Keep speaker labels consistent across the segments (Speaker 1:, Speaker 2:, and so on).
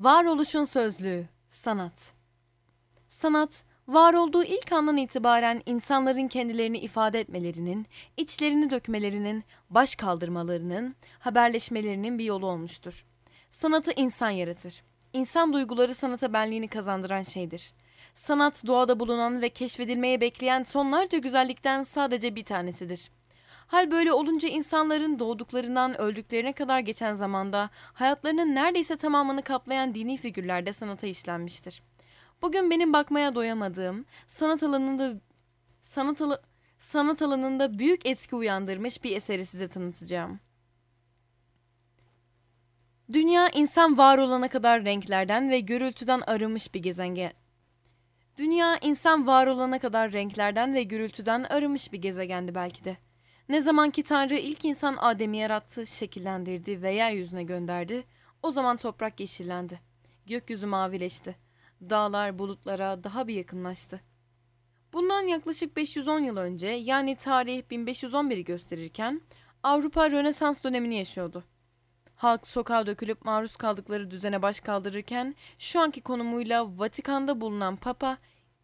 Speaker 1: Varoluşun sözlüğü, sanat. Sanat, var olduğu ilk andan itibaren insanların kendilerini ifade etmelerinin, içlerini dökmelerinin, baş kaldırmalarının, haberleşmelerinin bir yolu olmuştur. Sanatı insan yaratır. İnsan duyguları sanata benliğini kazandıran şeydir. Sanat doğada bulunan ve keşfedilmeye bekleyen tonlarca güzellikten sadece bir tanesidir. Hal böyle olunca insanların doğduklarından öldüklerine kadar geçen zamanda hayatlarının neredeyse tamamını kaplayan dini figürlerde sanata işlenmiştir. Bugün benim bakmaya doyamadığım, sanat alanında sanat, alı, sanat alanında büyük etki uyandırmış bir eseri size tanıtacağım. Dünya insan var olana kadar renklerden ve gürültüden arınmış bir gezegen. Dünya insan var olana kadar renklerden ve gürültüden arınmış bir gezegendi belki de. Ne zaman ki Tanrı ilk insan Adem'i yarattı, şekillendirdi ve yeryüzüne gönderdi, o zaman toprak yeşillendi. Gökyüzü mavileşti. Dağlar bulutlara daha bir yakınlaştı. Bundan yaklaşık 510 yıl önce yani tarih 1511'i gösterirken Avrupa Rönesans dönemini yaşıyordu. Halk sokağa dökülüp maruz kaldıkları düzene baş kaldırırken şu anki konumuyla Vatikan'da bulunan Papa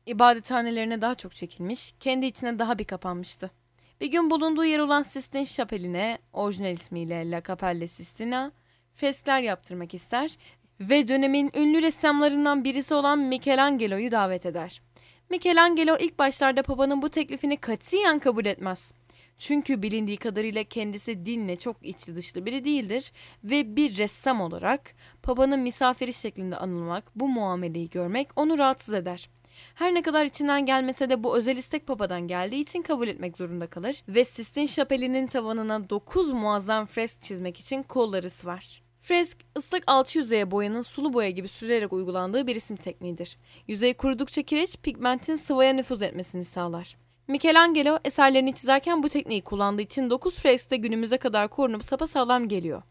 Speaker 1: ibadethanelerine daha çok çekilmiş, kendi içine daha bir kapanmıştı. Bir gün bulunduğu yer olan Sistine Şapeli'ne, orijinal ismiyle La Capelle Sistina, freskler yaptırmak ister ve dönemin ünlü ressamlarından birisi olan Michelangelo'yu davet eder. Michelangelo ilk başlarda Papa'nın bu teklifini katiyen kabul etmez. Çünkü bilindiği kadarıyla kendisi dinle çok içli dışlı biri değildir ve bir ressam olarak Papa'nın misafiri şeklinde anılmak, bu muameleyi görmek onu rahatsız eder. Her ne kadar içinden gelmese de bu özel istek papadan geldiği için kabul etmek zorunda kalır ve Sistine Şapeli'nin tavanına 9 muazzam fresk çizmek için kolları var. Fresk, ıslak alçı yüzeye boyanın sulu boya gibi sürerek uygulandığı bir resim tekniğidir. Yüzey kurudukça kireç, pigmentin sıvaya nüfuz etmesini sağlar. Michelangelo eserlerini çizerken bu tekniği kullandığı için 9 fresk de günümüze kadar korunup sapasağlam geliyor.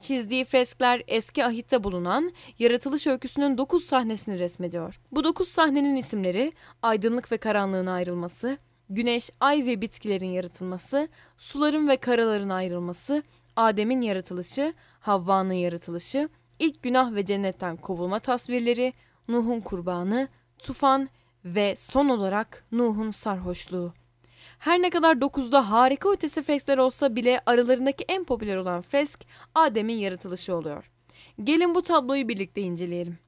Speaker 1: Çizdiği freskler eski ahitte bulunan yaratılış öyküsünün 9 sahnesini resmediyor. Bu 9 sahnenin isimleri aydınlık ve karanlığın ayrılması, güneş, ay ve bitkilerin yaratılması, suların ve karaların ayrılması, Adem'in yaratılışı, Havva'nın yaratılışı, ilk günah ve cennetten kovulma tasvirleri, Nuh'un kurbanı, tufan ve son olarak Nuh'un sarhoşluğu. Her ne kadar 9'da harika ötesi freskler olsa bile aralarındaki en popüler olan fresk Adem'in yaratılışı oluyor. Gelin bu tabloyu birlikte inceleyelim.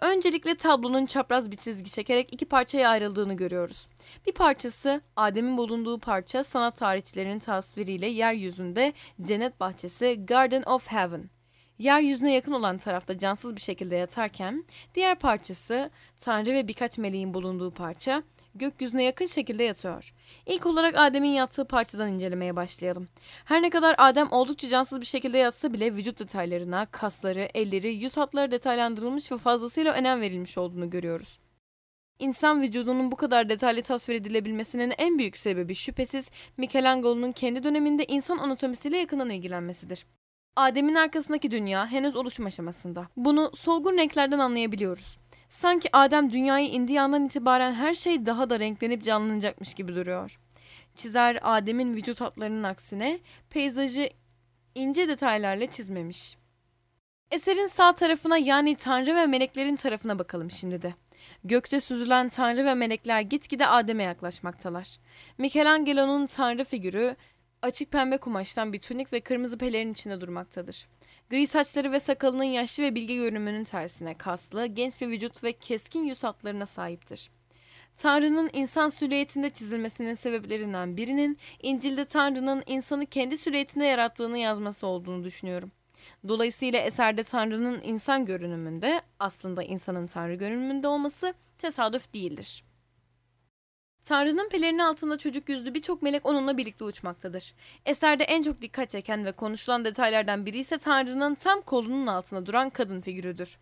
Speaker 1: Öncelikle tablonun çapraz bir çizgi çekerek iki parçaya ayrıldığını görüyoruz. Bir parçası Adem'in bulunduğu parça sanat tarihçilerinin tasviriyle yeryüzünde cennet bahçesi Garden of Heaven. Yeryüzüne yakın olan tarafta cansız bir şekilde yatarken diğer parçası Tanrı ve birkaç meleğin bulunduğu parça gökyüzüne yakın şekilde yatıyor. İlk olarak Adem'in yattığı parçadan incelemeye başlayalım. Her ne kadar Adem oldukça cansız bir şekilde yatsa bile vücut detaylarına, kasları, elleri, yüz hatları detaylandırılmış ve fazlasıyla önem verilmiş olduğunu görüyoruz. İnsan vücudunun bu kadar detaylı tasvir edilebilmesinin en büyük sebebi şüphesiz Michelangelo'nun kendi döneminde insan anatomisiyle yakından ilgilenmesidir. Adem'in arkasındaki dünya henüz oluşum aşamasında. Bunu solgun renklerden anlayabiliyoruz. Sanki Adem dünyayı indiği andan itibaren her şey daha da renklenip canlanacakmış gibi duruyor. Çizer Adem'in vücut hatlarının aksine peyzajı ince detaylarla çizmemiş. Eserin sağ tarafına yani Tanrı ve meleklerin tarafına bakalım şimdi de. Gökte süzülen Tanrı ve melekler gitgide Adem'e yaklaşmaktalar. Michelangelo'nun Tanrı figürü açık pembe kumaştan bir tunik ve kırmızı pelerin içinde durmaktadır. Gri saçları ve sakalının yaşlı ve bilge görünümünün tersine kaslı, genç bir vücut ve keskin yüz hatlarına sahiptir. Tanrı'nın insan silüetinde çizilmesinin sebeplerinden birinin İncil'de Tanrı'nın insanı kendi silüetinde yarattığını yazması olduğunu düşünüyorum. Dolayısıyla eserde Tanrı'nın insan görünümünde aslında insanın Tanrı görünümünde olması tesadüf değildir. Tanrı'nın pelerini altında çocuk yüzlü birçok melek onunla birlikte uçmaktadır. Eserde en çok dikkat çeken ve konuşulan detaylardan biri ise Tanrı'nın tam kolunun altında duran kadın figürüdür.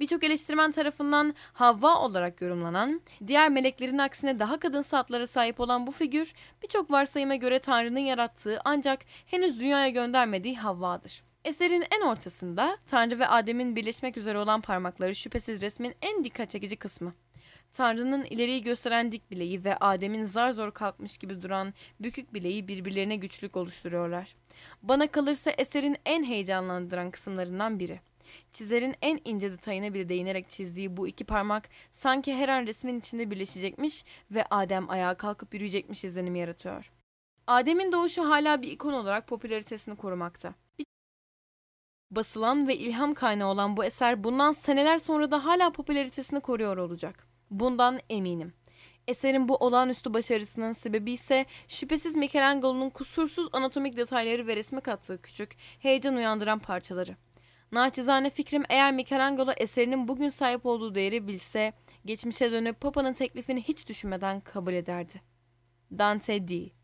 Speaker 1: Birçok eleştirmen tarafından Havva olarak yorumlanan, diğer meleklerin aksine daha kadın satlara sahip olan bu figür, birçok varsayıma göre Tanrı'nın yarattığı ancak henüz dünyaya göndermediği Havva'dır. Eserin en ortasında Tanrı ve Adem'in birleşmek üzere olan parmakları şüphesiz resmin en dikkat çekici kısmı. Tanrı'nın ileriyi gösteren dik bileği ve Adem'in zar zor kalkmış gibi duran bükük bileği birbirlerine güçlük oluşturuyorlar. Bana kalırsa eserin en heyecanlandıran kısımlarından biri. Çizerin en ince detayına bile değinerek çizdiği bu iki parmak sanki her an resmin içinde birleşecekmiş ve Adem ayağa kalkıp yürüyecekmiş izlenimi yaratıyor. Adem'in doğuşu hala bir ikon olarak popülaritesini korumakta. Basılan ve ilham kaynağı olan bu eser bundan seneler sonra da hala popülaritesini koruyor olacak. Bundan eminim. Eserin bu olağanüstü başarısının sebebi ise şüphesiz Michelangelo'nun kusursuz anatomik detayları ve resme kattığı küçük, heyecan uyandıran parçaları. Naçizane fikrim eğer Michelangelo eserinin bugün sahip olduğu değeri bilse, geçmişe dönüp Papa'nın teklifini hiç düşünmeden kabul ederdi. Dante D.